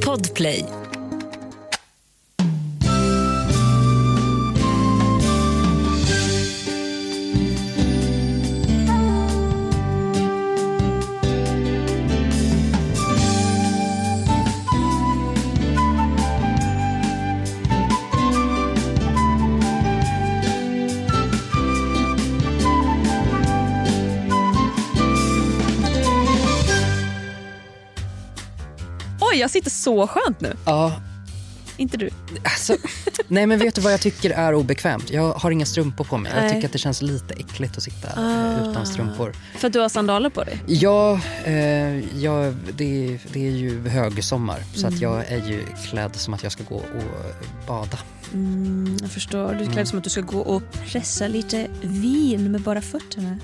Podplay. Sitter så skönt nu. Ja, Inte du? alltså, nej men vet du vad jag tycker är obekvämt? Jag har inga strumpor på mig. Jag Nej. tycker att det känns lite äckligt att sitta Ah. utan strumpor. För att du har sandaler på dig? Ja, eh, ja det, det är ju högsommar så Mm. att jag är ju klädd som att jag ska gå och bada. Mm, jag förstår. Du är klädd som att du ska gå och pressa lite vin med bara fötterna.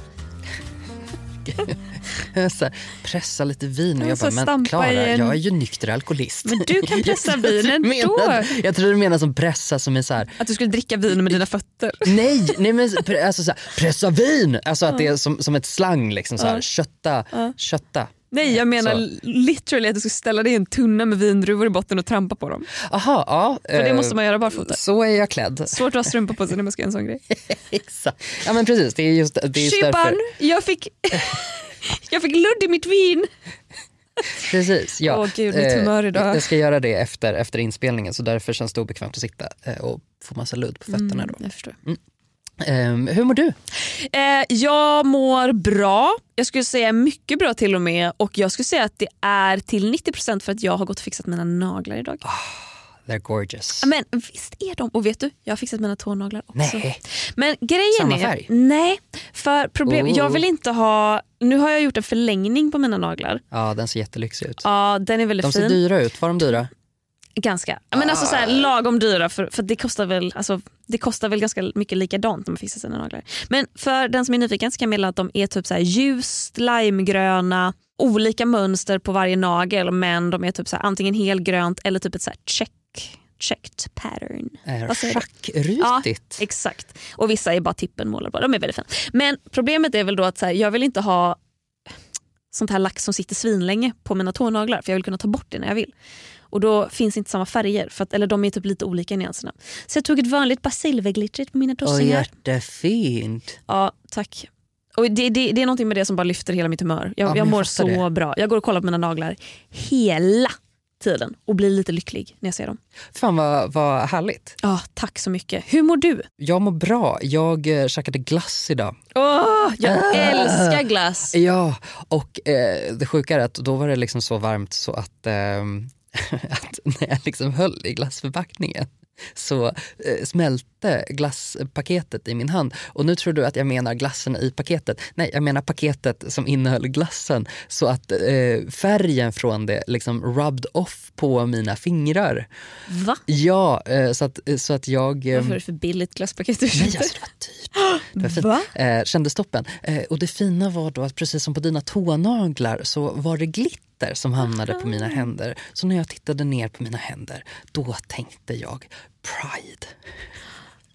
Så pressa lite vin och Ja, jag bara, men Klara, en- jag är ju nykter alkoholist. Men du kan pressa Jag trodde vin du ändå. menade- Jag tror du menar som pressa som är så här, Att du skulle dricka vin med dina fötter. nej, nej men alltså så här, pressa vin! Alltså att det är som, som ett slang liksom så här, kötta, kötta. Nej, jag menar Så. literally att du ska ställa dig i en tunna med vindruvor i botten och trampa på dem. Aha, ja. För det eh, måste man göra barfota. Så är jag klädd. Svårt att ha strumpor på sig när man ska göra en sån grej. Exakt. Ja men precis, det är just, det är just Tjupan, därför. jag fick, jag fick ludd i mitt vin. Precis, ja. Åh, gud, mitt Eh, humör idag. Jag ska göra det efter, efter inspelningen så därför känns det obekvämt att sitta eh, och få massa ludd på fötterna. Då. Ehm, hur mår du? Eh, jag mår bra. Jag skulle säga mycket bra till och med. Och jag skulle säga att det är till 90% för att jag har gått och fixat mina naglar idag. They're gorgeous. Men visst är de. Och vet du, jag har fixat mina tånaglar också. Nej. Men grejen Samma är... färg? Nej, för problem, Oh. jag vill inte ha... Nu har jag gjort en förlängning på mina naglar. Ja, den ser jättelyxig ut. Ja, den är väldigt De ser fin. dyra ut. Var de dyra? Ganska. Ja, Men alltså så här, lagom dyra för, för det kostar väl alltså, det kostar väl ganska mycket likadant när man fixar sina naglar. Men för den som är nyfiken så kan jag meddela att de är typ så här ljust limegröna, olika mönster på varje nagel men de är typ så här, antingen helgrönt eller typ ett så här check, checked pattern. Schackrutigt. Exakt. Och vissa är bara tippen målade på. De är väldigt fina. Men problemet är väl då att så här, jag vill inte ha sånt här lack som sitter svinlänge på mina tånaglar för jag vill kunna ta bort det när jag vill. Och då finns inte samma färger, för att, eller de är typ lite olika i nyanserna. Så jag tog ett vanligt bara silverglittrigt på mina Åh, tossingar. jättefint. Ja, tack. Och det, det, det är någonting med det som bara lyfter hela mitt humör. Jag, Ja, jag mår så det. bra. Jag går och kollar på mina naglar hela tiden och blir lite lycklig när jag ser dem. Fan vad, vad härligt. Ja, tack så mycket. Hur mår du? Jag mår bra. Jag eh, käkade glass idag. Åh, jag Ah. älskar glass. Ja, och eh, det sjuka är att då var det liksom så varmt så att, ehm, att när jag liksom höll i glassförpackningen så eh, smälte glasspaketet i min hand. Och nu tror du att jag menar glassen i paketet. Nej, jag menar paketet som innehöll glassen. Så att eh, färgen från det liksom rubbed off på mina fingrar. Va? Ja, eh, så, att, så att jag... eh, Varför är det för billigt glasspaket du Nej, köpte? alltså det var dyrt. Det var fint. Va? Eh, kändes toppen. Eh, och det fina var då att precis som på dina tånaglar så var det glitter som hamnade på mina händer. Så när jag tittade ner på mina händer, då tänkte jag Pride.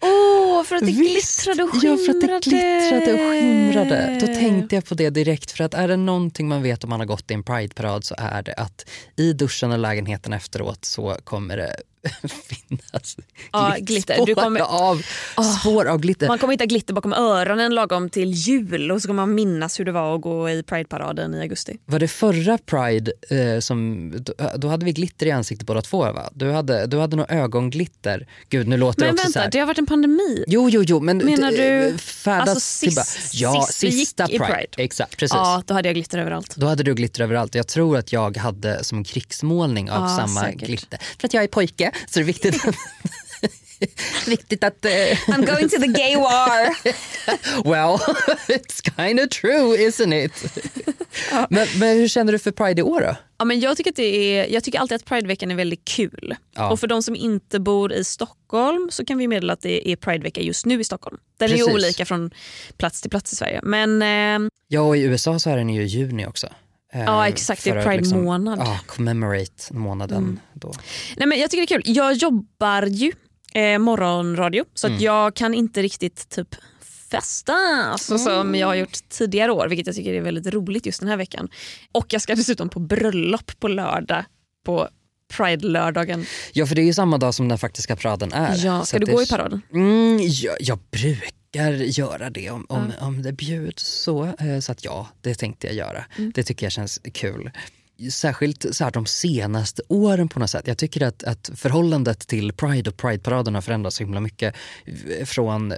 Åh, för att det Visst! glittrade och Ja, skimrade. för att det glittrade och skimrade. Då tänkte jag på det direkt. För att är det någonting man vet om man har gått i en Pride-parad så är det att i duschen och lägenheten efteråt så kommer det finnas Ja, glitt- glitter. spår, Du kommer- av, spår av glitter. Man kommer hitta glitter bakom öronen lagom till jul och så kommer man minnas hur det var att gå i Pride-paraden i augusti. Var det förra Pride eh, som, då, hade vi glitter i ansiktet båda två va? Du hade, du hade nog ögonglitter. Gud nu låter det Men också så vänta, här. det har varit en pandemi. Jo, jo, jo, men Menar du- färdas alltså sist- Ja, sist sista Pride. Pride. Exakt, precis. Ja, då hade jag glitter överallt. Då hade du glitter överallt. Jag tror att jag hade som krigsmålning av Ja, samma säkert. glitter. För att jag är pojke så det är viktigt att, viktigt att eh, I'm going to the gay war. well, it's kind of true isn't it? men, men hur känner du för Pride i år då? Ja, men jag, tycker att det är, jag tycker alltid att Prideveckan är väldigt kul. Ja. Och för de som inte bor i Stockholm så kan vi meddela att det är Pridevecka just nu i Stockholm. Den är ju Precis. olika från plats till plats i Sverige. Men eh, Ja, och i USA så är den ju i juni också. Eh, Ja, exakt. Det är Pride-månad. ja, commemorate månaden Mm. då. Nej, men jag tycker det är kul. Jag jobbar ju eh, morgonradio så Mm. att jag kan inte riktigt typ festa alltså, som jag har gjort tidigare år vilket jag tycker är väldigt roligt just den här veckan. Och jag ska dessutom på bröllop på lördag på Pride-lördagen. Ja för det är ju samma dag som den faktiska paraden är. Ja, Så ska du gå i paraden? Mm, jag, jag brukar göra det om, om, om det bjuds så. Eh, Så att ja, det tänkte jag göra. Mm. Det tycker jag känns kul. Särskilt så här, de senaste åren på något sätt. Jag tycker att, att förhållandet till Pride och Pride-paraden har förändrats så himla mycket. eh, Från eh,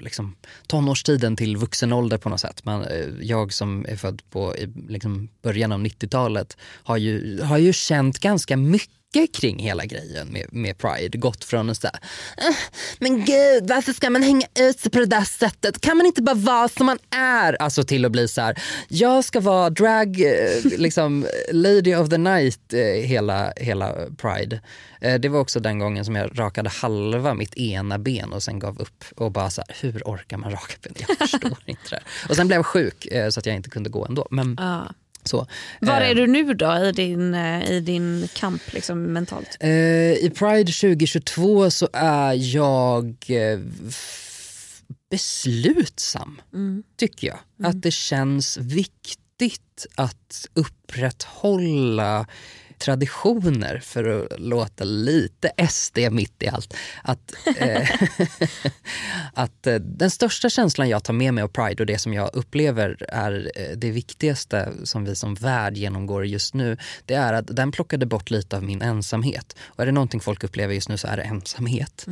liksom, tonårstiden till vuxen ålder på något sätt. Man, jag som är född på i, liksom, början av 90-talet har ju, har ju känt ganska mycket kring hela grejen med, med Pride. Gått från att säga eh, men gud varför ska man hänga ut sig på det där sättet? Kan man inte bara vara som man är? Alltså till att bli så här, jag ska vara drag, eh, liksom eh, lady of the night hela, hela Pride. Det var också den gången som jag rakade halva mitt ena ben och sen gav upp och bara så här, hur orkar man raka ben? Jag förstår inte det. Och sen blev jag sjuk så att jag inte kunde gå ändå. Men Ja så. Var Eh, är du nu då i din, eh, i din kamp liksom, mentalt? Eh, I Pride 2022 så är jag beslutsam, tycker jag. Att det känns viktigt att upprätthålla traditioner för att låta lite SD mitt i allt. Att, eh, att eh, den största känslan jag tar med mig av Pride och det som jag upplever är eh, det viktigaste som vi som värld genomgår just nu, det är att den plockade bort lite av min ensamhet. Och är det någonting folk upplever just nu så är det ensamhet.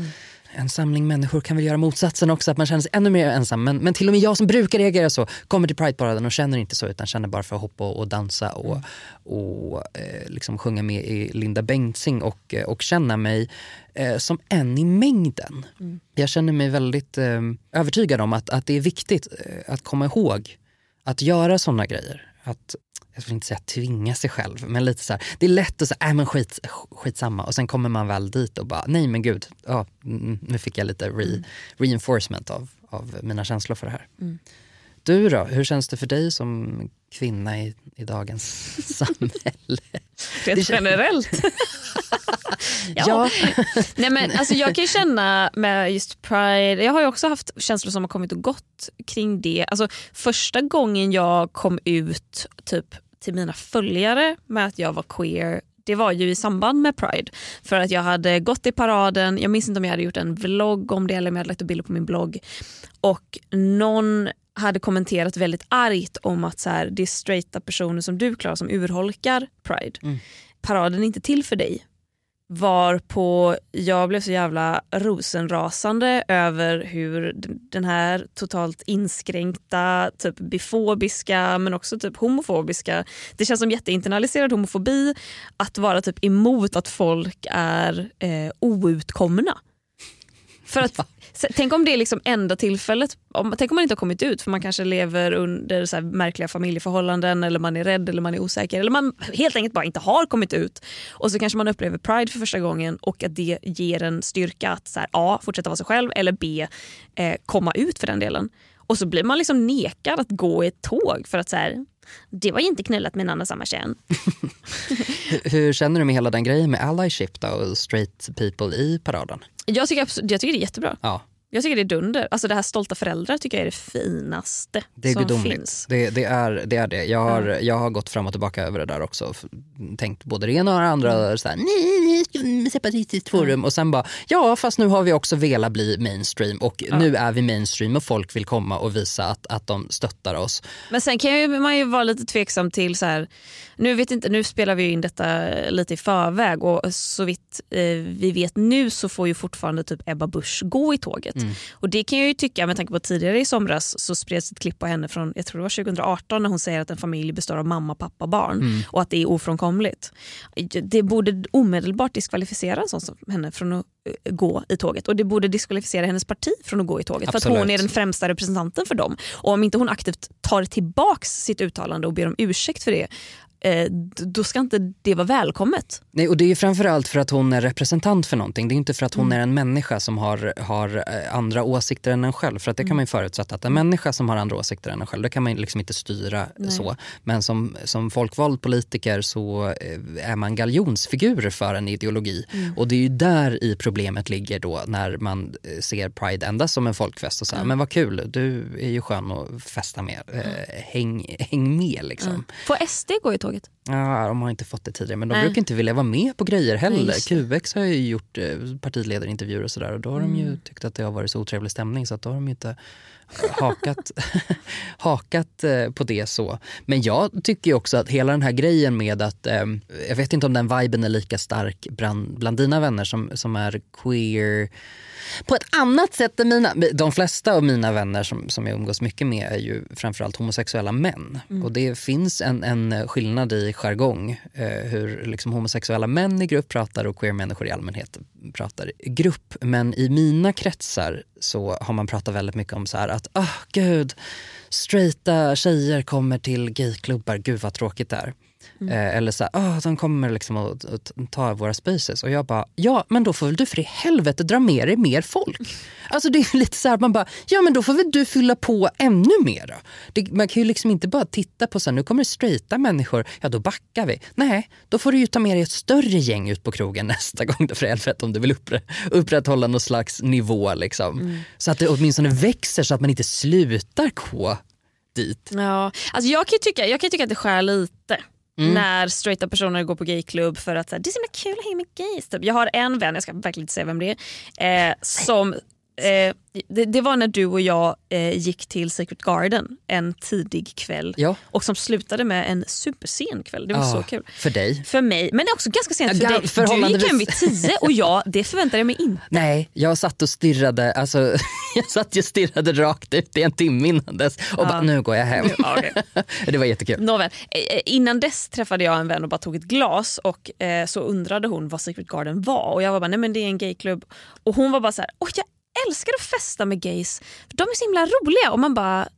En samling människor kan väl göra motsatsen också, att man känner sig ännu mer ensam. Men, men till och med jag som brukar reagera så kommer till Pride-paraden och känner inte så utan känner bara för att hoppa och, och dansa och, och eh, liksom sjunga med i Linda Bengtzing och, eh, och känna mig eh, som en i mängden. Jag känner mig väldigt eh, övertygad om att, att det är viktigt eh, att komma ihåg att göra såna grejer. Att, jag vill inte säga tvinga sig själv, men lite så här, det är lätt att säga, äh, men skit, skitsamma. Och sen kommer man väl dit och bara, nej men gud, ja, mm, nu fick jag lite re, reinforcement av, av mina känslor för det här. Du då, hur känns det för dig som kvinna i, i dagens samhälle? Rent generellt? ja. Nej, men, alltså, jag kan ju känna med just Pride, jag har ju också haft känslor som har kommit och gått kring det. Alltså, första gången jag kom ut typ till mina följare med att jag var queer det var ju i samband med Pride. För att jag hade gått i paraden, jag minns inte om jag hade gjort en vlogg om det eller om jag hade lagt upp bilder på min blogg. Och någon hade kommenterat väldigt argt om att så här, det är straighta personer som du Klara som urholkar Pride. Paraden är inte till för dig. Varpå jag blev så jävla rosenrasande över hur den här totalt inskränkta, typ bifobiska men också typ homofobiska, det känns som jätteinternaliserad homofobi att vara typ emot att folk är eh, outkomna. För att, Tänk om det är liksom enda tillfället, om, tänk om man inte har kommit ut för man kanske lever under så märkliga familjeförhållanden eller man är rädd eller man är osäker eller man helt enkelt bara inte har kommit ut. Och så kanske man upplever pride för första gången och att det ger en styrka att så här, A. fortsätta vara sig själv eller B. Eh, komma ut för den delen. Och så blir man liksom nekad att gå i ett tåg för att så här, det var ju inte knullat med en annan samma kön. Hur, hur känner du med hela den grejen med allyship då, och straight people i paraden? Jag tycker, jag tycker det är jättebra. Ja, Jag tycker det är dunder. Alltså det här stolta föräldrar tycker jag är det finaste det är som gudomligt. finns. Det, det, är, det är det. Jag har, jag har gått fram och tillbaka över det där också. Tänkt både det ena och det andra. Mm. Så här, nej, separatistiskt forum. Och sen bara, ja fast nu har vi också velat bli mainstream och nu är vi mainstream och folk vill komma och visa att, att de stöttar oss. Men sen kan ju, man ju vara lite tveksam till så här, nu vet inte, nu spelar vi ju in detta lite i förväg och så vitt eh, vi vet nu så får ju fortfarande typ Ebba Busch gå i tåget. Och det kan jag ju tycka med tanke på tidigare i somras så spreds ett klipp på henne från jag tror det var 2018 när hon säger att en familj består av mamma, pappa, barn och att det är ofrånkomligt. Det borde omedelbart diskvalificera en sån som henne från att eh, gå i tåget och det borde diskvalificera hennes parti från att gå i tåget för att hon Absolut. är den främsta representanten för dem. Och om inte hon aktivt tar tillbaks sitt uttalande och ber om ursäkt för det eh, då ska inte det vara välkommet. Nej, och det är framförallt för att hon är representant för någonting. Det är inte för att hon Mm. är en människa som har, har eh, andra åsikter än en själv. För att det Mm. kan man ju förutsätta att en människa som har andra åsikter än en själv, det kan man liksom inte styra så. Men som, som folkvald politiker så eh, är man galjonsfigur för en ideologi. Mm. Och det är ju där i problemet ligger då när man eh, ser Pride endast som en folkfest och så här, men vad kul, du är ju skön att festa med. Eh, häng, häng med liksom. Får SD gå i tåget? Ja, de har inte fått det tidigare men de Nej. brukar inte vilja vara med på grejer heller. det. QX har ju gjort eh, partiledarintervjuer och sådär och då har de ju tyckt att det har varit så otrevlig stämning så att då har de inte hakat, hakat eh, på det så. Men jag tycker också att hela den här grejen med att, eh, jag vet inte om den viben är lika stark bland, bland dina vänner som, som är queer på ett annat sätt än mina. De flesta av mina vänner som, som jag umgås mycket med är ju framförallt homosexuella män. Och det finns en, en skillnad i jargong eh, hur liksom homosexuella män i grupp pratar och queer-människor i allmänhet pratar i grupp. Men i mina kretsar så har man pratat väldigt mycket om så här att oh, gud, straighta tjejer kommer till gayklubbar, gud vad tråkigt det är. Eh, eller så här, de kommer liksom att, att ta våra spaces. Och jag bara, ja men då får väl du för i helvete dra med dig mer folk. Alltså det är lite så här, man bara, ja men då får väl du fylla på ännu mer då. Det, man kan ju liksom inte bara titta på så här, nu kommer det straighta människor, ja då backar vi. Nej, då får du ju ta med dig ett större gäng ut på krogen nästa gång då för helvete om du vill uppre, upprätthålla någon slags nivå liksom. Så att det åtminstone växer så att man inte slutar gå dit. Ja, alltså jag, kan tycka, jag kan tycka att det skär lite. Mm. När straighta personer går på gayklubb för att så här, det är så himla kul att hänga med gays. Typ. Jag har en vän, jag ska verkligen inte säga vem det är, eh, som Eh, det, det var när du och jag eh, gick till Secret Garden en tidig kväll Ja. och som slutade med en supersen kväll. Det var Ja, så kul. För dig. För mig, men det är också ganska sent för Ja, dig. ga- Du gick hem vid tio och jag, det förväntade jag mig inte. Nej, jag satt och stirrade, alltså, jag satt och stirrade rakt ut i en timme innan dess och bara nu går jag hem. Ja, okej. det var jättekul. Nåväl, eh, innan dess träffade jag en vän och bara tog ett glas och eh, så undrade hon vad Secret Garden var och jag var bara nej men det är en gayklubb och hon var bara så här, Åh, jag älskar att festa med gays för de är så himla roliga och man bara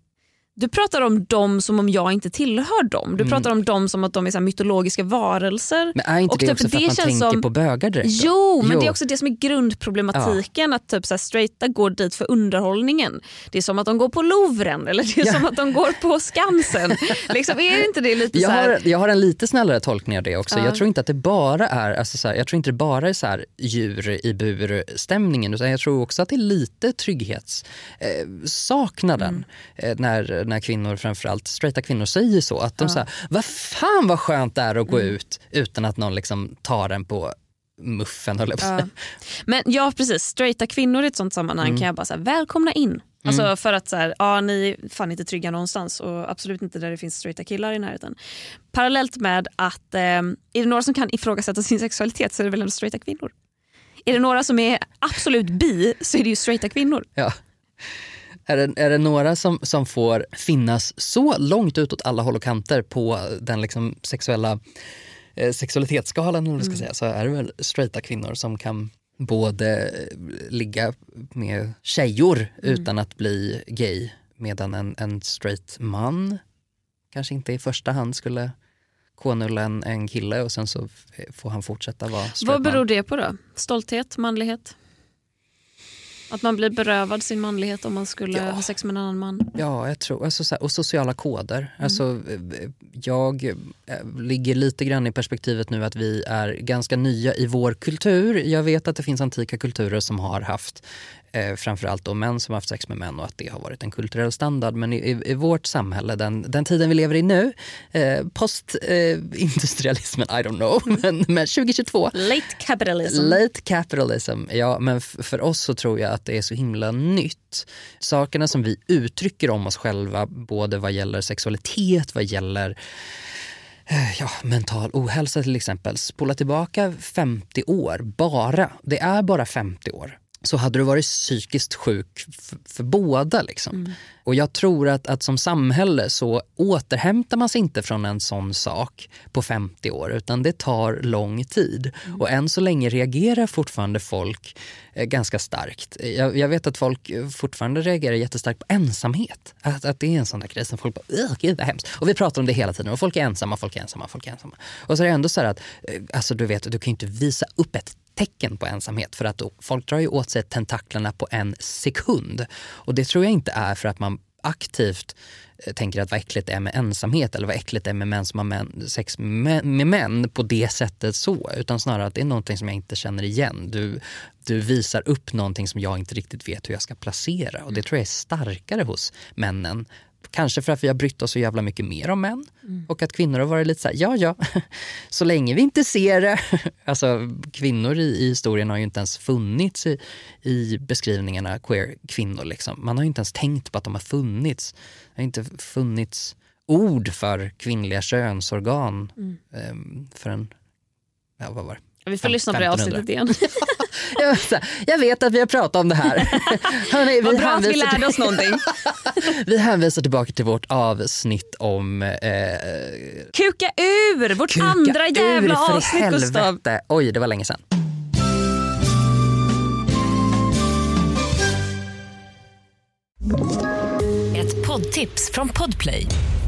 du pratar om dem som om jag inte tillhör dem. Du pratar om dem som att de är så mytologiska varelser. Mm. Men är inte Och det typ också för att man tänker som- på bögar direkt? Jo, men Jo. det är också det som är grundproblematiken. Att typ så här, straighta går dit för underhållningen. Det är som att de går på Louvren eller det är Ja. som att de går på Skansen. liksom, är inte det lite Jag så här... har, jag har en lite snällare tolkning av det också. Ja. Jag tror inte att det bara är, alltså så här, jag tror inte det bara är så här djur i bur stämningen utan jag tror också att det är lite trygghetssaknaden eh, saknaden. Mm. eh, när, när kvinnor, framförallt straighta kvinnor säger så. Att de säger, vad fan vad skönt det är att gå Mm. ut utan att någon liksom tar en på muffen höll jag på. Ja. Men ja precis, straighta kvinnor i ett sånt sammanhang Mm. kan jag bara säga välkomna in. Alltså för att så här, ja, ni är fan inte trygga någonstans och absolut inte där det finns straighta killar i närheten. Parallellt med att eh, är det några som kan ifrågasätta sin sexualitet så är det väl ändå straighta kvinnor. Är det några som är absolut bi så är det ju straighta kvinnor. Ja. Är det, är det några som, som får finnas så långt ut åt alla håll och kanter på den liksom sexuella eh, sexualitetsskalan man ska säga, så är det väl straighta kvinnor som kan både eh, ligga med tjejor utan att bli gay medan en, en straight man kanske inte i första hand skulle k-nulla en, en kille och sen så får han fortsätta vara straight Vad man. beror det på då? Stolthet, manlighet? Att man blir berövad sin manlighet om man skulle Ja. ha sex med en annan man? Ja, jag tror, alltså, och sociala koder. Alltså, eh, jag eh, ligger lite grann i perspektivet nu att vi är ganska nya i vår kultur. Jag vet att det finns antika kulturer som har haft eh, framförallt då män som har haft sex med män och att det har varit en kulturell standard. Men i, i, vårt samhälle, den, den tiden vi lever i nu, eh, postindustrialismen, I don't know, men, men 2022 Late capitalism. Late capitalism, ja men för oss så tror jag att det är så himla nytt. Sakerna som vi uttrycker om oss själva, både vad gäller sexualitet, vad gäller eh, ja, mental ohälsa till exempel. Spola tillbaka 50 år, bara. Det är bara 50 år. Så hade du varit psykiskt sjuk för båda. Liksom. Och jag tror att, att som samhälle så återhämtar man sig inte från en sån sak på 50 år utan det tar lång tid. Och än så länge reagerar fortfarande folk eh, ganska starkt. Jag, jag vet att folk eh, fortfarande reagerar jättestarkt på ensamhet. Att, att det är en sån där grej som folk bara, "Ugh, gud vad hemskt. Och vi pratar om det hela tiden och folk är ensamma, folk är ensamma, folk är ensamma. Och så är det ändå så här att, eh, alltså du vet, du kan ju inte visa upp ett tecken på ensamhet för att folk drar ju åt sig tentaklerna på en sekund. Och det tror jag inte är för att man aktivt eh, tänker att vad äckligt det är med ensamhet eller vad äckligt det är med män som har män, sex med, med män på det sättet så. Utan snarare att det är någonting som jag inte känner igen. Du, du visar upp någonting som jag inte riktigt vet hur jag ska placera och det tror jag är starkare hos männen Kanske för att vi har brytt oss så jävla mycket mer om män. Mm. Och att kvinnor har varit lite så här, ja ja, så länge vi inte ser det. Alltså kvinnor i, i historien har ju inte ens funnits i, i beskrivningarna queer-kvinnor. Liksom. Man har ju inte ens tänkt på att de har funnits. Det har inte funnits ord för kvinnliga könsorgan mm. um, förrän, ja vad var det? Vi får lyssna på det avsnittet igen. jag vet att vi har pratat om det här. Hörrni, Vad bra att vi lärde oss någonting. vi hänvisar tillbaka till vårt avsnitt om... Eh, kuka ur! Vårt kuka andra jävla ur, avsnitt Gustav. Oj, det var länge sedan. Ett poddtips från Podplay.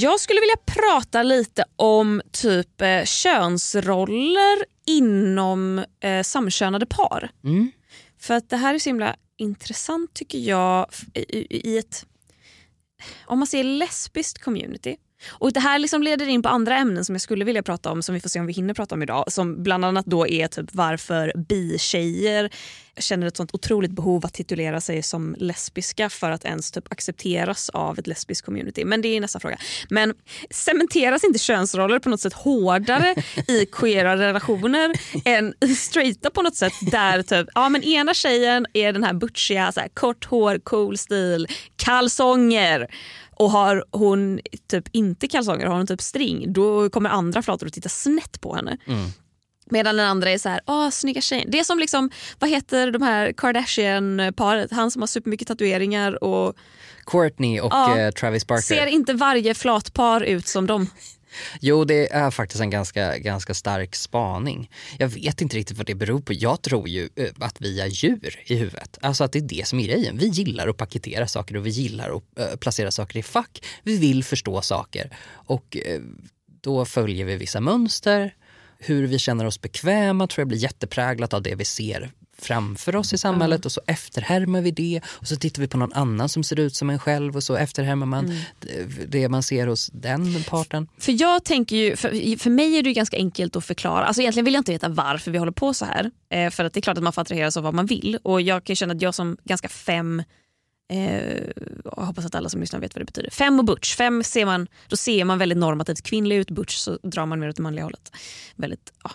Jag skulle vilja prata lite om typ eh, könsroller inom eh, samkönade par. Mm. För att det här är så himla intressant tycker jag i, i ett, om man ser lesbiskt community och Det här liksom leder in på andra ämnen som jag skulle vilja prata om som vi får se om vi hinner prata om idag. Som bland annat då är typ varför bi-tjejer känner ett sånt otroligt behov att titulera sig som lesbiska för att ens typ accepteras av ett lesbiskt community. Men det är nästa fråga. Men cementeras inte könsroller på något sätt hårdare i queera relationer än i straighta på något sätt där typ, ja men ena tjejen är den här butchiga, så här, kort hår, cool stil, kalsonger och har hon typ inte kalsonger, har hon typ string, då kommer andra flator att titta snett på henne. Mm. Medan den andra är så här, åh snygga tjejen. Det är som liksom, vad heter de här Kardashian-paret, han som har supermycket tatueringar och Courtney och ja, uh, Travis Barker. Ser inte varje flatpar ut som dem? Jo, det är faktiskt en ganska, ganska stark spaning. Jag vet inte riktigt vad det beror på. Jag tror ju eh, att vi är djur i huvudet. Alltså att det är det som är grejen. Vi gillar att paketera saker och vi gillar att äh, placera saker i fack. Vi vill förstå saker och äh, då följer vi vissa mönster. Hur vi känner oss bekväma tror jag blir jättepräglat av det vi ser framför oss i samhället mm. och så efterhärmar vi det och så tittar vi på någon annan som ser ut som en själv och så efterhärmar man mm. det man ser hos den parten. För jag tänker ju, för, för mig är det ganska enkelt att förklara. Alltså egentligen vill jag inte veta varför vi håller på så här. Eh, för att det är klart att man får attraheras av vad man vill och jag kan känna att jag som ganska fem Eh, jag hoppas att alla som lyssnar vet vad det betyder. Fem och butch. Fem ser man, då ser man väldigt normativt kvinnlig ut. Butch så drar man mer åt det manliga hållet. Väldigt ja,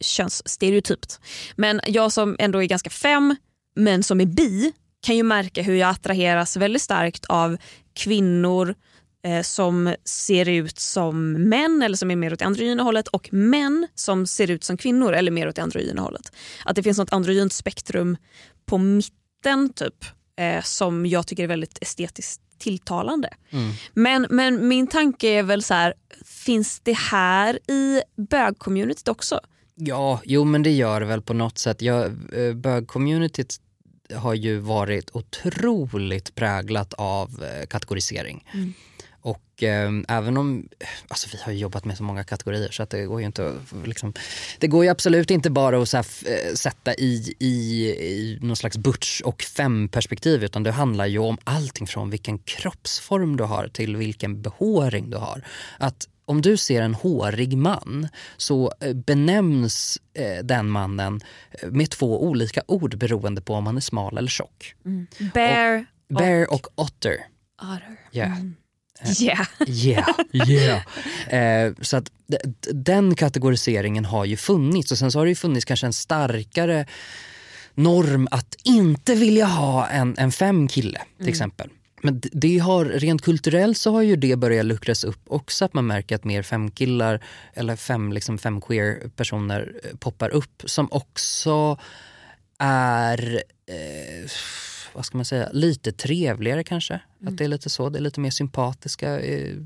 könsstereotypt. Men jag som ändå är ganska fem men som är bi kan ju märka hur jag attraheras väldigt starkt av kvinnor eh, som ser ut som män eller som är mer åt det androgyna hållet och män som ser ut som kvinnor eller mer åt det androgyna hållet. Att det finns något androgynt spektrum på mitten typ eh, som jag tycker är väldigt estetiskt tilltalande. Mm. Men, men min tanke är väl så här, finns det här i bögcommunityt också? Ja, jo men det gör det väl på något sätt. Jag, eh, bögcommunityt har ju varit otroligt präglat av eh, kategorisering. Mm. Och eh, även om, alltså vi har jobbat med så många kategorier så att det går ju inte att, liksom, det går ju absolut inte bara att här, eh, sätta i, i, i någon slags butch och fem perspektiv utan det handlar ju om allting från vilken kroppsform du har till vilken behåring du har. Att om du ser en hårig man så eh, benämns eh, den mannen eh, med två olika ord beroende på om han är smal eller tjock. Mm. Bear, och, bear och, otter. Otter. Yeah. Mm. Yeah. yeah. yeah. Eh, så att den kategoriseringen har ju funnits och sen så har det ju funnits kanske en starkare norm att inte vilja ha en, en fem kille till mm. exempel. Men det har, rent kulturellt så har ju det börjat luckras upp också. Att man märker att mer femkillar eller fem, liksom fem queer personer eh, poppar upp som också är eh, vad ska man säga, lite trevligare kanske. Mm. Att det är lite så, det är lite mer sympatiska eh,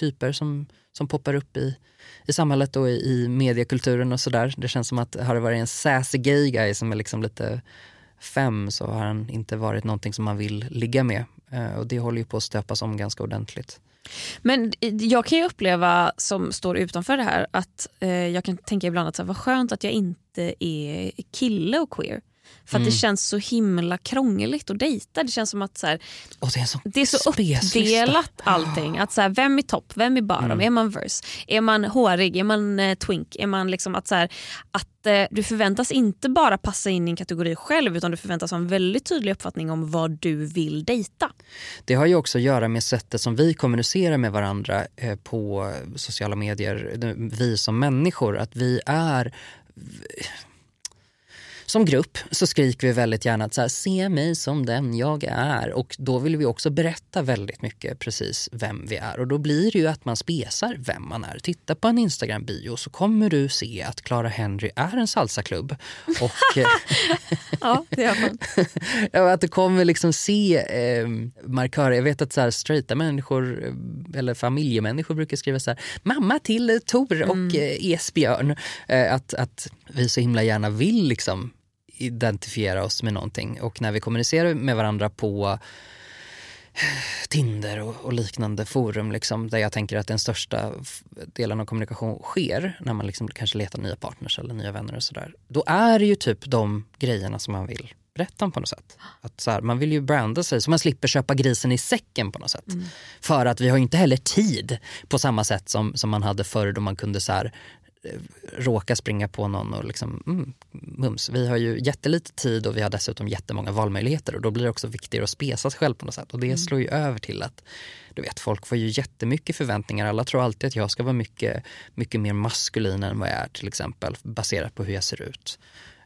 typer som, som poppar upp i, i samhället och i, i mediekulturen och sådär. Det känns som att har det varit en sassy gay guy som är liksom lite fem så har han inte varit någonting som man vill ligga med. Eh, och det håller ju på att stöpas om ganska ordentligt. Men jag kan ju uppleva som står utanför det här att eh, jag kan tänka ibland att så här, vad skönt att jag inte är kille och queer. För mm. det känns så himla krångligt att dejta. Det känns som att så här, det, är så det är så uppdelat allting. Att så här, vem är topp, vem är bottom, mm. är man verse, är man hårig, är man eh, twink, är man liksom att, så här, att eh, du förväntas inte bara passa in i en kategori själv utan du förväntas ha en väldigt tydlig uppfattning om vad du vill dejta. Det har ju också att göra med sättet som vi kommunicerar med varandra eh, på sociala medier, vi som människor. Att vi är som grupp så skriker vi väldigt gärna att så här, se mig som den jag är och då vill vi också berätta väldigt mycket precis vem vi är och då blir det ju att man spesar vem man är. Titta på en Instagram-bio så kommer du se att Clara Henry är en salsaklubb. Och, ja, det gör man. att du kommer liksom se eh, markörer. Jag vet att så här, straighta människor eh, eller familjemänniskor brukar skriva så här, mamma till Tor och mm. eh, Esbjörn. Eh, att, att vi så himla gärna vill liksom identifiera oss med någonting. Och när vi kommunicerar med varandra på Tinder och, och, liknande forum liksom, där jag tänker att den största delen av kommunikation sker när man liksom kanske letar nya partners eller nya vänner och sådär. Då är det ju typ de grejerna som man vill berätta om på något sätt. Att så här, man vill ju branda sig så man slipper köpa grisen i säcken på något sätt. Mm. För att vi har ju inte heller tid på samma sätt som, som man hade förr då man kunde så här, råka springa på någon och liksom, mm, mums. Vi har ju jättelite tid och vi har dessutom jättemånga valmöjligheter och då blir det också viktigare att spesa sig själv på något sätt. Och det mm. slår ju över till att du vet, folk får ju jättemycket förväntningar. Alla tror alltid att jag ska vara mycket, mycket mer maskulin än vad jag är till exempel baserat på hur jag ser ut.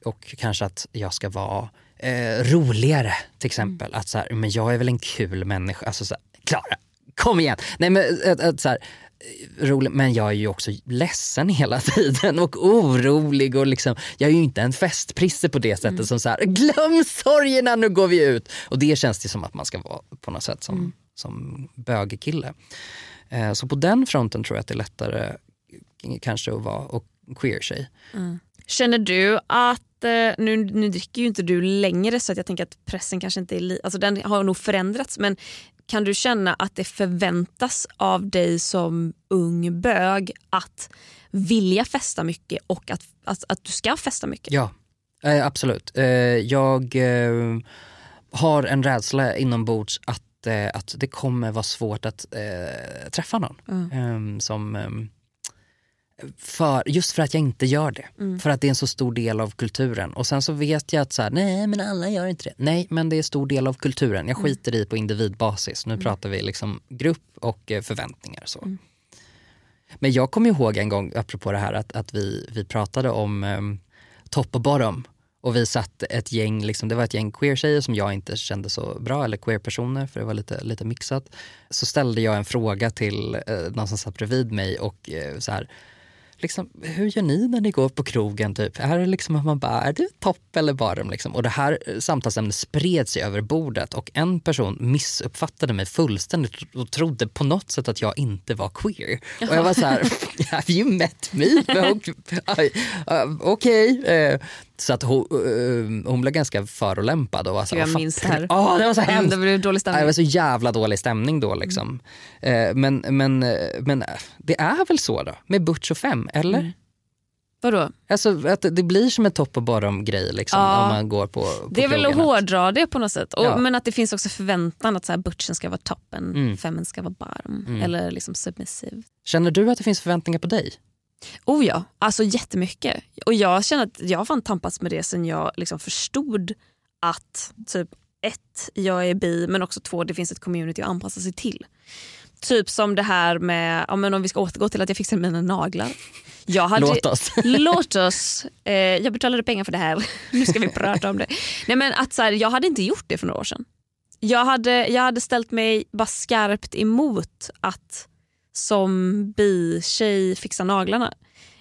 Och kanske att jag ska vara eh, roligare till exempel. Mm. Att så här, men jag är väl en kul människa. Alltså så här, Klara, kom igen! Nej men att, att, så här, rolig, men jag är ju också ledsen hela tiden och orolig och liksom, jag är ju inte en festprisse på det sättet mm. som så här, glöm sorgerna nu går vi ut. Och det känns det som att man ska vara på något sätt som, mm. som bögkille. Eh, så på den fronten tror jag att det är lättare kanske att vara och queer-tjej. Mm. Känner du att, eh, nu, nu dricker ju inte du längre så att jag tänker att pressen kanske inte är, alltså den har nog förändrats men kan du känna att det förväntas av dig som ung bög att vilja festa mycket och att, att, att du ska festa mycket? Ja, eh, absolut. Eh, jag eh, har en rädsla inombords att, eh, att det kommer vara svårt att eh, träffa någon mm. Ehm, som ehm, för, just för att jag inte gör det. Mm. För att det är en så stor del av kulturen. Och sen så vet jag att så här, nej men alla gör inte det. Nej men det är en stor del av kulturen. Jag mm. skiter i på individbasis. Nu mm. pratar vi liksom grupp och eh, förväntningar. Så. Mm. Men jag kommer ihåg en gång, apropå det här, att, att vi, vi pratade om um, top och bottom. Och vi satt ett gäng, liksom, det var ett gäng queer-tjejer som jag inte kände så bra, eller queer-personer för det var lite, lite mixat. Så ställde jag en fråga till eh, någon som satt bredvid mig och eh, så här, liksom, hur gör ni när ni går på krogen? Typ? Är det liksom att man bara, är du topp eller bottom? Liksom? Och det här eh, samtalsämnet spred sig över bordet och en person missuppfattade mig fullständigt och trodde på något sätt att jag inte var queer. Och jag var så här, have you met me? Okej. Okay. Eh, så att hon, uh, hon blev ganska förolämpad. Och var så, jag minns det här. Oh, det var så hemskt. Det blev dålig stämning. Det var så jävla dålig stämning då. Liksom. Mm. Uh, men, men, men det är väl så då, med Butch och Fem, eller? Mm. Vadå? Alltså att det blir som en topp och bottom grej liksom, ja. om man går på, på Det är väl att hårdra det på något sätt. Och, ja. Men att det finns också förväntan att så här, butchen ska vara toppen, mm. femmen ska vara bottom. Mm. Eller liksom submissive. Känner du att det finns förväntningar på dig? Oh ja, alltså jättemycket. Och jag känner att jag har fan tampats med det sen jag liksom förstod att typ ett, jag är bi men också två, det finns ett community att anpassa sig till. Typ som det här med, ja, men om vi ska återgå till att jag fixade mina naglar. Jag hade, låt oss. låt oss. Eh, jag betalade pengar för det här, nu ska vi prata om det. Nej, men att, så här, jag hade inte gjort det för några år sedan. Jag hade, jag hade ställt mig bara skarpt emot att som bi-tjej fixa naglarna.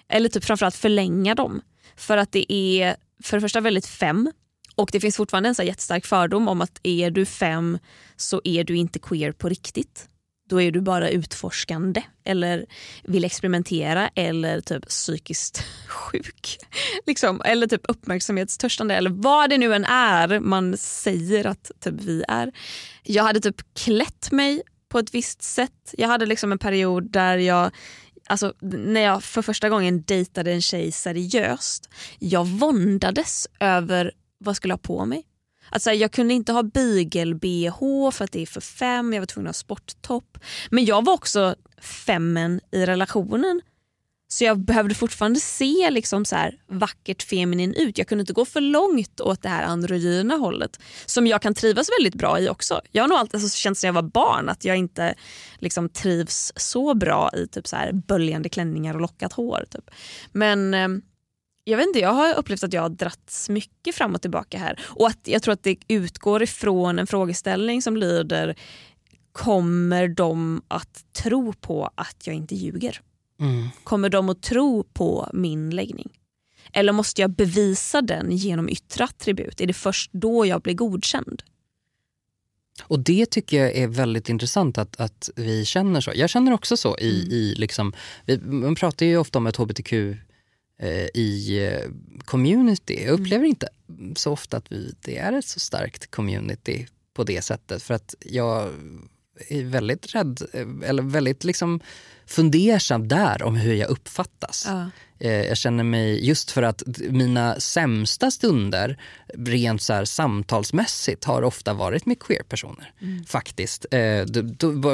Eller typ framförallt förlänga dem. För att det är för det första väldigt fem och det finns fortfarande en så jättestark fördom om att är du fem så är du inte queer på riktigt. då är du bara utforskande eller vill experimentera eller typ psykiskt sjuk. Liksom. Eller typ uppmärksamhetstörstande eller vad det nu än är man säger att typ vi är. Jag hade typ klätt mig på ett visst sätt. Jag hade liksom en period där jag Alltså, när jag för första gången dejtade en tjej seriöst, jag våndades över vad jag skulle ha på mig. Alltså, jag kunde inte ha bygel-bh för att det är för fem, jag var tvungen att ha sporttopp. Men jag var också femmen i relationen. Så jag behövde fortfarande se liksom så här vackert feminin ut. Jag kunde inte gå för långt åt det här androgyna hållet som jag kan trivas väldigt bra i också. Jag har nog alltid alltså, känt sedan jag var barn att jag inte liksom, trivs så bra i typ så här böljande klänningar och lockat hår. Typ. Men eh, jag vet inte, jag har upplevt att jag har dragits mycket fram och tillbaka här. Och att jag tror att det utgår ifrån en frågeställning som lyder Kommer de att tro på att jag inte ljuger? Mm. Kommer de att tro på min läggning? Eller måste jag bevisa den genom yttre attribut? Är det först då jag blir godkänd? Och det tycker jag är väldigt intressant att, att vi känner så. Jag känner också så i, mm. i liksom, vi, man pratar ju ofta om ett hbtq eh, i eh, community. Jag upplever mm. inte så ofta att vi, det är ett så starkt community på det sättet. För att jag är väldigt rädd, eh, eller väldigt liksom fundersam där om hur jag uppfattas. Ja. Eh, jag känner mig, just för att mina sämsta stunder rent så här, samtalsmässigt har ofta varit med queer-personer. Mm. Faktiskt. Eh,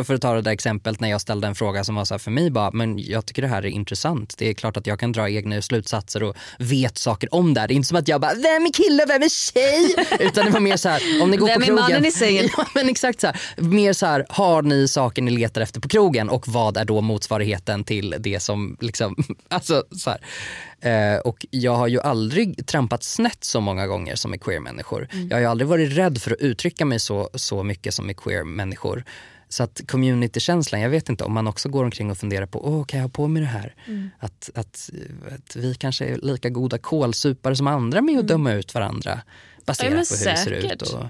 för att ta det där exemplet när jag ställde en fråga som var så här för mig bara, men jag tycker det här är intressant. Det är klart att jag kan dra egna slutsatser och vet saker om det här. Det är inte som att jag bara, vem är kille, vem är tjej? Utan det var mer så här, om ni går vem på krogen. Vem är mannen i sängen? Ja, men exakt så här, mer så här, har ni saker ni letar efter på krogen och vad är då motsvarigheten till det som liksom, alltså så här. Eh, och jag har ju aldrig trampat snett så många gånger som med queer-människor. Mm. Jag har ju aldrig varit rädd för att uttrycka mig så, så mycket som med queer-människor. Så att communitykänslan, jag vet inte om man också går omkring och funderar på, åh kan jag ha på mig det här? Mm. Att, att, att, vi kanske är lika goda kålsupare som andra med att mm. döma ut varandra baserat ja, på hur säkert. det ser ut. Och...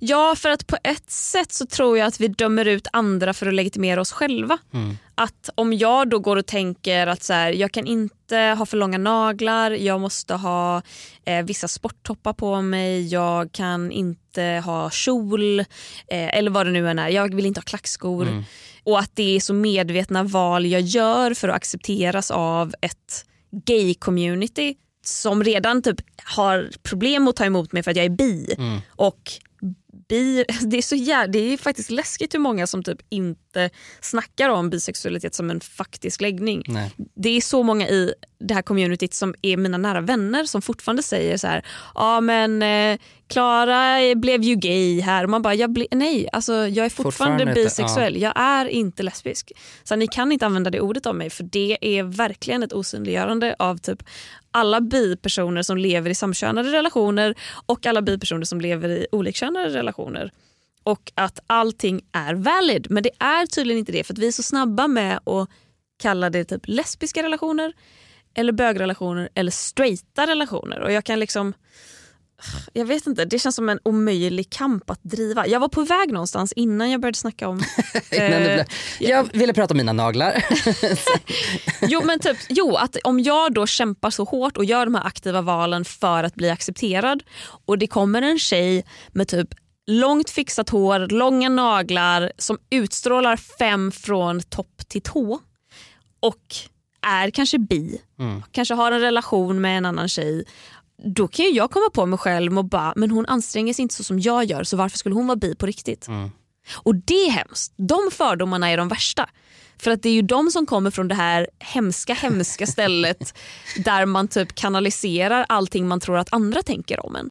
Ja, för att på ett sätt så tror jag att vi dömer ut andra för att legitimera oss själva. Mm. Att om jag då går och tänker att så här, jag kan inte ha för långa naglar, jag måste ha eh, vissa sporttoppar på mig, jag kan inte ha kjol eh, eller vad det nu än är. Jag vill inte ha klackskor. Mm. Och att det är så medvetna val jag gör för att accepteras av ett gay-community som redan typ har problem att ta emot mig för att jag är bi. Mm. Och bi, det är så jä, det är faktiskt läskigt hur många som typ inte snackar om bisexualitet som en faktisk läggning. Nej. Det är så många i det här communityt som är mina nära vänner som fortfarande säger så här, ja men eh, Klara blev ju gay här. Och man bara, jag nej alltså jag är fortfarande, fortfarande bisexuell. Ja. Jag är inte lesbisk. Så ni kan inte använda det ordet om mig för det är verkligen ett osynliggörande av typ alla bipersoner som lever i samkönade relationer och alla bipersoner som lever i olikkönade relationer. Och att allting är valid. Men det är tydligen inte det för att vi är så snabba med att kalla det typ lesbiska relationer eller bögrelationer eller straighta relationer. Och jag kan liksom jag vet inte, det känns som en omöjlig kamp att driva. Jag var på väg någonstans innan jag började snacka om... eh, jag ville prata om mina naglar. jo men typ, jo att om jag då kämpar så hårt och gör de här aktiva valen för att bli accepterad och det kommer en tjej med typ långt fixat hår, långa naglar som utstrålar fem från topp till tå och är kanske bi, mm. kanske har en relation med en annan tjej då kan ju jag komma på mig själv och bara, men hon anstränger sig inte så som jag gör så varför skulle hon vara bi på riktigt? Mm. Och det är hemskt. De fördomarna är de värsta. För att det är ju de som kommer från det här hemska, hemska stället där man typ kanaliserar allting man tror att andra tänker om en.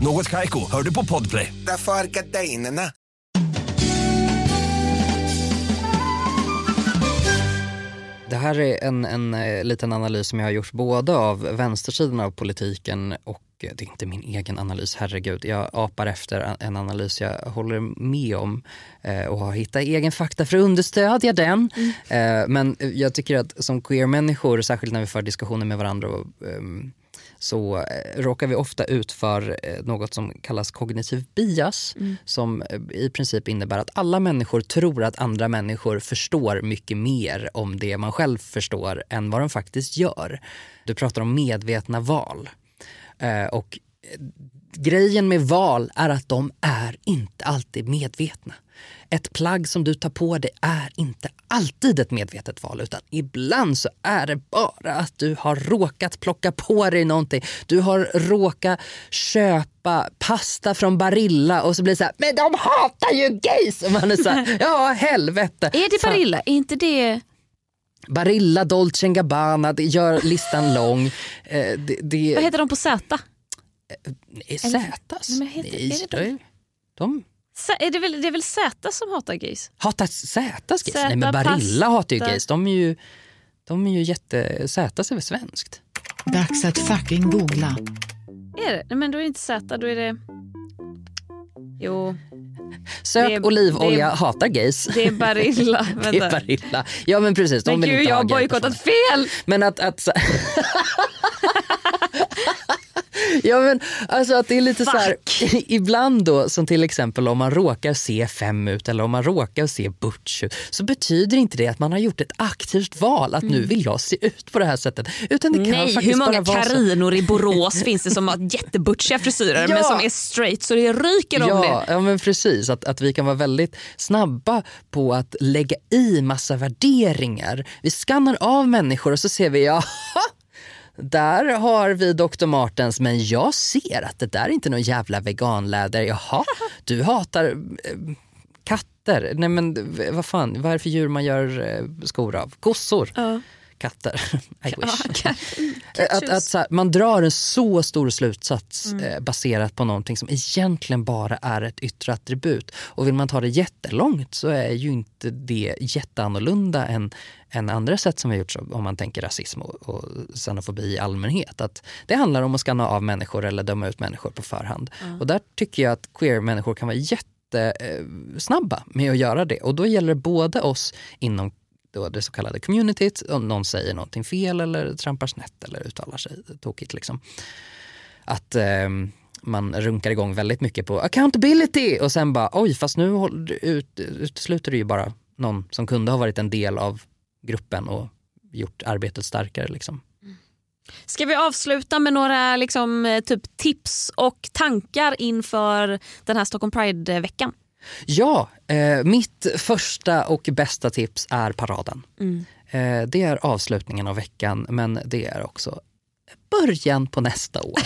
Något kajko, hör du på podplay. Därför är. Det här är en, en eh, liten analys som jag har gjort både av vänstersidan av politiken och eh, det är inte min egen analys, herregud. Jag apar efter en analys jag håller med om eh, och har hittat egen fakta för att understödja den. Mm. Men jag tycker att som queer-människor, särskilt när vi för diskussioner med varandra och, ehm, så eh, råkar vi ofta ut för eh, något som kallas kognitiv bias som eh, i princip innebär att alla människor tror att andra människor förstår mycket mer om det man själv förstår än vad de faktiskt gör. Du pratar om medvetna val. Och grejen med val är att de är inte alltid medvetna. Ett plagg som du tar på dig är inte alltid ett medvetet val utan ibland så är det bara att du har råkat plocka på dig någonting. Du har råkat köpa pasta från Barilla och så blir det så här, men de hatar ju gays! Och man är så här, ja helvete. Är det. Barilla? Är inte det... Barilla, Dolce Gabbana, det gör listan lång. Eh, det, det, Vad heter de på Z? Zätas? Nej, de, de Är det, väl, det är väl Z som hatar gays? hatar Zätas gays? Zäta, Nej men Barilla hatar ju gays. De är ju, de är ju jätte... Zätas är väl svenskt? Dags att fucking googla. Är det? Nej, men då är det inte Z, då är det... Jo, Sök Det är- olivolja det är- hatar gays. det är Barilla. Det är Vänta. Barilla. Ja men precis, de Men gud, inte jag ha har bojkottat fel! Men att... att ja men alltså att det är lite så här, ibland då som till exempel om man råkar se fem ut eller om man råkar se butch ut så betyder inte det att man har gjort ett aktivt val att nu vill jag se ut på det här sättet. Utan det kan Nej, faktiskt hur många karinor i Borås finns det som har jättebutchiga frisyrer Ja. men som är straight så det ryker om Ja, det? ja men precis. Att, att vi kan vara väldigt snabba på att lägga i massa värderingar. Vi skannar av människor och så ser vi, jaha, där har vi Dr. Martens men jag ser att det där är inte någon jävla veganläder. Jaha, du hatar eh, katter. Nej men vad fan, vad är det för djur man gör eh, skor av? Kossor. Katter. I wish. Att, att så här, man drar en så stor slutsats eh, baserat på någonting som egentligen bara är ett yttre attribut. Och vill man ta det jättelångt så är ju inte det jätteannorlunda än, än andra sätt som vi har gjort så, om man tänker rasism och, och xenofobi i allmänhet. Att det handlar om att skanna av människor eller döma ut människor på förhand. Och där tycker jag att queer-människor kan vara jättesnabba med att göra det. Och då gäller det både oss inom då det så kallade communityt, om någon säger någonting fel eller trampar snett eller uttalar sig tokigt. Liksom. Att eh, man runkar igång väldigt mycket på accountability och sen bara oj fast nu ut, utesluter du ju bara någon som kunde ha varit en del av gruppen och gjort arbetet starkare. Liksom. Ska vi avsluta med några liksom, eh, typ tips och tankar inför den här Stockholm Pride-veckan? Ja, eh, mitt första och bästa tips är paraden. Eh, det är avslutningen av veckan men det är också början på nästa år.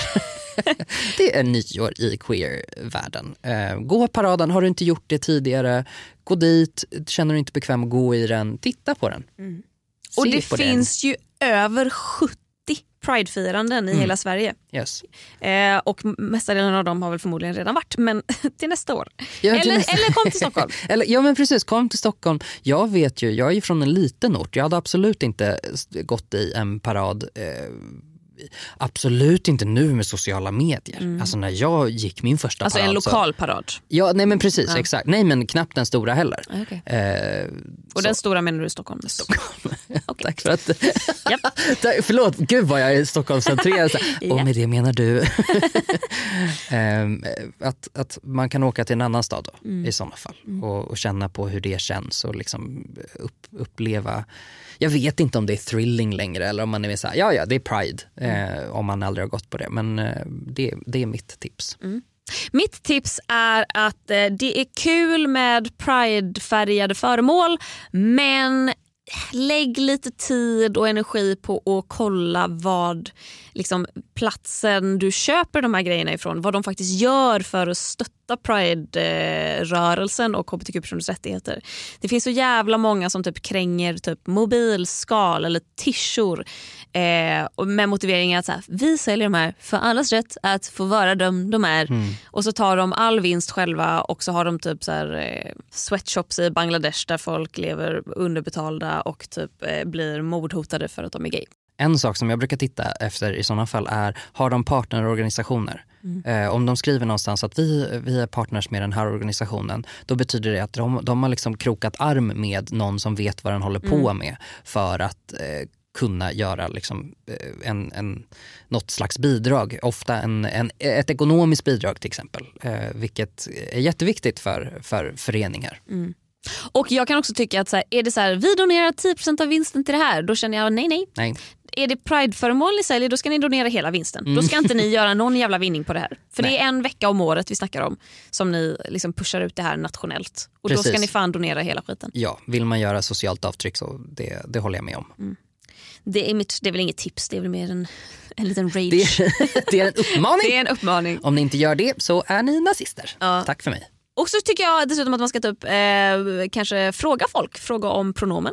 det är nyår i queer-världen. Eh, gå paraden, har du inte gjort det tidigare, gå dit, känner du inte bekväm att gå i den, titta på den. Och Se det på den. finns ju över 70 Pride-firanden i hela Sverige. Yes. Eh, och mesta delen av dem har väl förmodligen redan varit, men till nästa år. Ja, eller, nästa- eller kom till Stockholm. Eller, ja men precis, kom till Stockholm. Jag vet ju, jag är ju från en liten ort. Jag hade absolut inte gått i en parad. Eh, absolut inte nu med sociala medier. Alltså när jag gick min första Alltså parad. en så- lokal parad. Ja, nej men precis, Ja. exakt. Nej men knappt den stora heller. Okay. Eh, Och så- den stora menar du Stockholm? Stockholm. Tack för att... Tack, förlåt, gud vad jag är Stockholmscentrerad. Här, Och med det menar du Ehm, att, att man kan åka till en annan stad då, Mm. i sådana fall och, och känna på hur det känns och liksom upp, uppleva. Jag vet inte om det är thrilling längre eller om man är mer så här, ja ja det är pride Mm. eh, om man aldrig har gått på det. Men eh, det, det är mitt tips. Mitt tips är att eh, det är kul med pridefärgade föremål men lägg lite tid och energi på att kolla vad liksom, platsen du köper de här grejerna ifrån, vad de faktiskt gör för att stötta Pride-rörelsen och hbtq-personers rättigheter. Det finns så jävla många som typ kränger typ mobilskal eller tishor eh, med motiveringen att så här, vi säljer de här för allas rätt att få vara de de är. Mm. Och så tar de all vinst själva och så har de typ så här, eh, sweatshops i Bangladesh där folk lever underbetalda och typ eh, blir mordhotade för att de är gay. En sak som jag brukar titta efter i sådana fall är, har de partnerorganisationer? Mm. Eh, om de skriver någonstans att vi, vi är partners med den här organisationen, då betyder det att de, de har liksom krokat arm med någon som vet vad den håller på Mm. med för att eh, kunna göra liksom, eh, en, en, något slags bidrag. Ofta en, en, ett ekonomiskt bidrag till exempel. Eh, vilket är jätteviktigt för, för föreningar. Mm. Och jag kan också tycka att så här, är det så här, vi donerar 10% av vinsten till det här, då känner jag nej nej. Nej. Är det Pride-föremål ni säljer, då ska ni donera hela vinsten. Mm. Då ska inte ni göra någon jävla vinning på det här. För Nej. det är en vecka om året vi snackar om som ni liksom pushar ut det här nationellt. Och då ska Precis. ni fan donera hela skiten. Ja, vill man göra socialt avtryck så det, det håller jag med om. Det är, mitt, det är väl inget tips, det är väl mer en, en liten rage. Det, det är en uppmaning. Det är en uppmaning. Om ni inte gör det så är ni nazister. Ja. Tack för mig. Och så tycker jag dessutom att man ska typ, eh, kanske fråga folk, fråga om pronomen.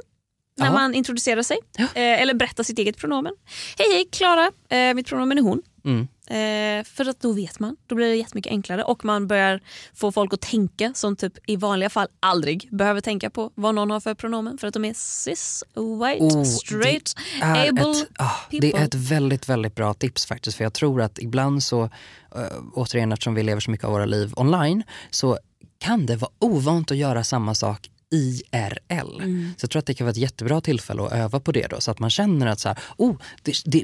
När Ja. man introducerar sig. Eh, eller berätta sitt eget pronomen. Hej hej Klara, eh, mitt pronomen är hon. Mm. Eh, för att då vet man, då blir det jättemycket enklare och man börjar få folk att tänka som typ i vanliga fall aldrig behöver tänka på vad någon har för pronomen för att de är cis, white, Oh, straight, det är able ett, ah, people. Det är ett väldigt, väldigt bra tips faktiskt. För jag tror att ibland så, uh, återigen eftersom vi lever så mycket av våra liv online, så kan det vara ovant att göra samma sak IRL. Mm. Så jag tror att det kan vara ett jättebra tillfälle att öva på det då så att man känner att så här, oh, det, det,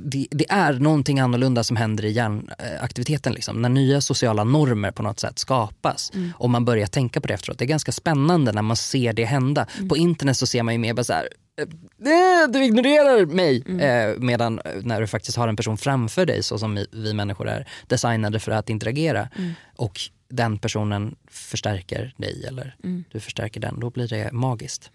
det, det, är någonting annorlunda som händer i hjärnaktiviteten. Liksom. När nya sociala normer på något sätt skapas Mm. och man börjar tänka på det efteråt. Det är ganska spännande när man ser det hända. Mm. På internet så ser man ju mer bara så här, "Eh, du ignorerar mig. Mm. Eh, medan när du faktiskt har en person framför dig så som vi, vi människor är designade för att interagera Mm. och den personen förstärker dig eller Mm. du förstärker den, då blir det magiskt.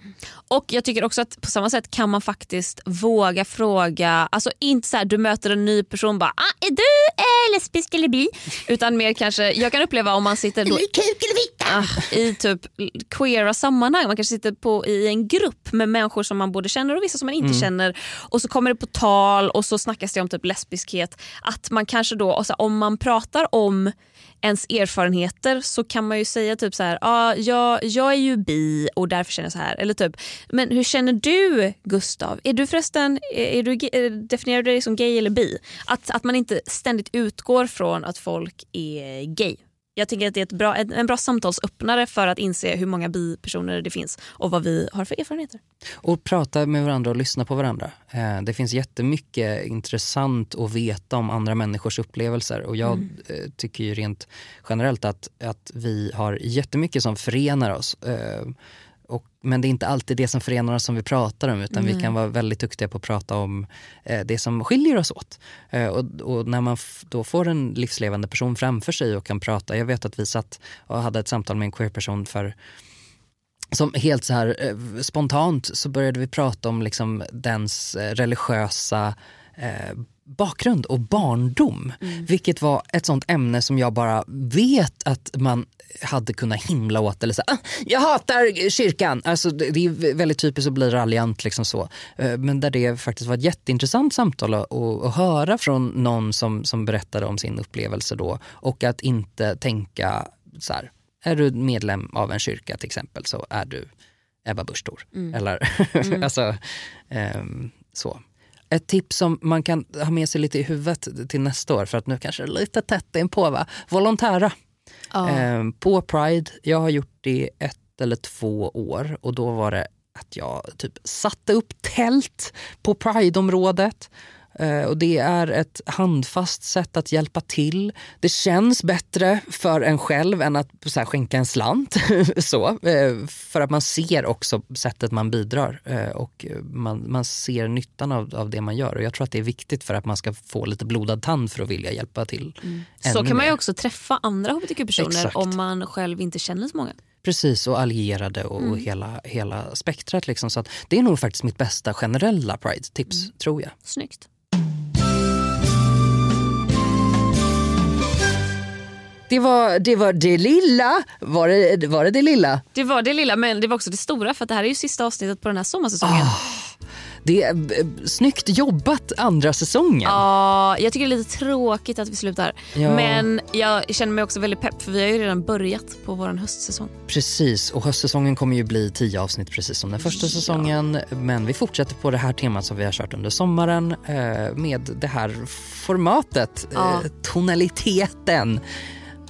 Och jag tycker också att på samma sätt kan man faktiskt våga fråga, alltså inte så här du möter en ny person bara ah, är du eh, lesbisk eller bi? Utan mer kanske, jag kan uppleva om man sitter då, ah, i typ queera sammanhang, man kanske sitter på, i en grupp med människor som man både känner och vissa som man inte Mm. känner och så kommer det på tal och så snackas det om typ lesbiskhet. Att man kanske då, och så, om man pratar om ens erfarenheter så kan man ju säga typ så här, ah, jag, jag är ju bi och därför känner jag så här. Eller typ, men hur känner du Gustav? Är du förresten, är du, eh, definierar du dig som gay eller bi? Att, att man inte ständigt utgår från att folk är gay. Jag tänker att det är ett bra, en, bra samtalsöppnare för att inse hur många bi-personer det finns och vad vi har för erfarenheter. Och prata med varandra och lyssna på varandra. Eh, det finns jättemycket intressant att veta om andra människors upplevelser och jag Mm. eh, tycker ju rent generellt att, att vi har jättemycket som förenar oss. Och, men det är inte alltid det som förenar oss som vi pratar om utan vi Nej. kan vara väldigt duktiga på att prata om eh, det som skiljer oss åt. Eh, och, och när man då får en livslevande person framför sig och kan prata. Jag vet att vi satt och hade ett samtal med en queer-person för som helt så här eh, spontant så började vi prata om liksom dens eh, religiösa eh, bakgrund och barndom. Vilket var ett sånt ämne som jag bara vet att man hade kunnat himla åt. Eller så, ah, jag hatar kyrkan. Alltså, det, det är väldigt typiskt att bli raljant. Liksom så. Eh, Men där det faktiskt var ett jätteintressant samtal att, att, höra från någon som, som berättade om sin upplevelse då. Och att inte tänka så här, är du medlem av en kyrka till exempel så är du Ebba Busch Thor. Eller alltså, ehm, så. Ett tips som man kan ha med sig lite i huvudet till nästa år för att nu kanske det är lite tätt inpå va. Volontära. Ehm, på Pride, jag har gjort det ett eller två år och då var det att jag typ satte upp tält på Pride-området. Eh, och det är ett handfast sätt att hjälpa till. Det känns bättre för en själv än att så här, skänka en slant. så, eh, för att man ser också sättet man bidrar eh, och man, man ser nyttan av, av det man gör. Och jag tror att det är viktigt för att man ska få lite blodad tand för att vilja hjälpa till. Så ännu kan man ju också träffa andra hbtq-personer om man själv inte känner så många. Precis, och allierade och och hela, hela spektrat. Liksom. Så det är nog faktiskt mitt bästa generella Pride-tips, tror jag. Snyggt. Det var det, var det lilla. Var det, var det det lilla? Det var det lilla men det var också det stora för att det här är ju sista avsnittet på den här sommarsäsongen. Det är eh, snyggt jobbat andra säsongen. Ja, jag tycker det är lite tråkigt att vi slutar. Ja. Men jag känner mig också väldigt pepp för vi har ju redan börjat på vår höstsäsong. Precis, och höstsäsongen kommer ju bli tio avsnitt precis som den första säsongen. Men vi fortsätter på det här temat som vi har kört under sommaren eh, med det här formatet, Ja. eh, tonaliteten.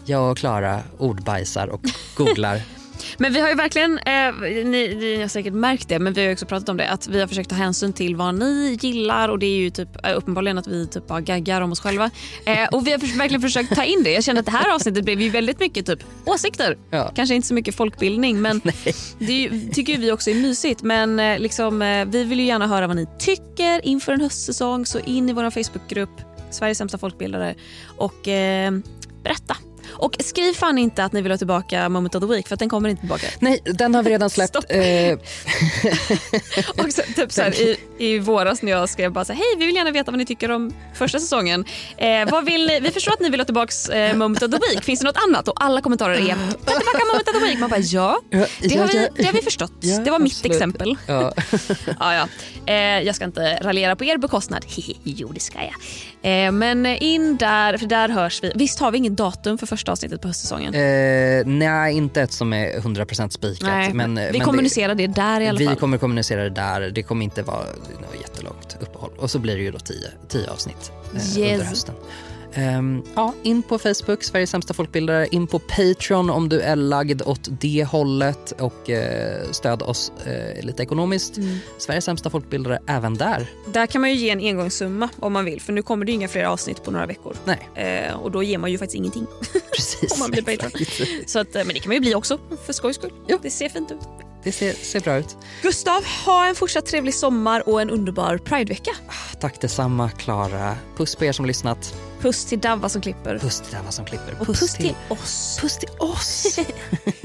Jag och Klara ordbajsar och googlar. Men vi har ju verkligen, eh, ni, ni har säkert märkt det, men vi har ju också pratat om det, att vi har försökt ta hänsyn till vad ni gillar och det är ju typ, eh, uppenbarligen att vi typ bara gaggar om oss själva. Eh, och vi har verkligen försökt ta in det. Jag känner att det här avsnittet blev ju väldigt mycket typ åsikter. Ja. Kanske inte så mycket folkbildning men det ju, tycker vi också är mysigt. Men eh, liksom, eh, vi vill ju gärna höra vad ni tycker inför en höstsäsong så in i vår Facebookgrupp Sveriges sämsta folkbildare och eh, berätta. Och skriv fan inte att ni vill ha tillbaka Moment of the Week för den kommer inte tillbaka. Nej, den har vi redan släppt. Eh, Och så, typ så här, i, I våras när jag skrev bara så här, hej vi vill gärna veta vad ni tycker om första säsongen. Eh, vad vill ni, vi förstår att ni vill ha tillbaka eh, Moment of the Week, finns det något annat? Och alla kommentarer är ta tillbaka Moment of the Week. Man bara ja, det har vi, det har vi förstått. Ja, det var mitt absolut. exempel. ja. Ja, ja. Eh, jag ska inte raljera på er bekostnad. jo, det ska jag. Eh, men in där, för där hörs vi. Visst har vi inget datum för första avsnittet på höstsäsongen? Eh, nej, inte ett som är 100% spikat. Nej, men, vi men kommunicerar det, där i alla vi fall. kommer kommunicera det där. Det kommer inte vara något jättelångt uppehåll. Och så blir det ju då tio, tio avsnitt eh, Yes. under hösten. Ehm, ja, in på Facebook, Sveriges sämsta folkbildare. In på Patreon om du är lagd åt det hållet och eh, stöd oss eh, lite ekonomiskt. Mm. Sveriges sämsta folkbildare även där. Där kan man ju ge en engångssumma om man vill för nu kommer det inga fler avsnitt på några veckor. Nej, Eh, och då ger man ju faktiskt ingenting. precis. Om man blir Patreon. Så att, eh, men det kan man ju bli också för skojs skull. Ja. Det ser fint ut. Det ser, ser bra ut. Gustav, ha en fortsatt trevlig sommar och en underbar Pridevecka. Tack detsamma, Klara. Puss på er som lyssnat. Puss till Davva som klipper. Puss till alla som klipper. och puss till oss. Puss till oss.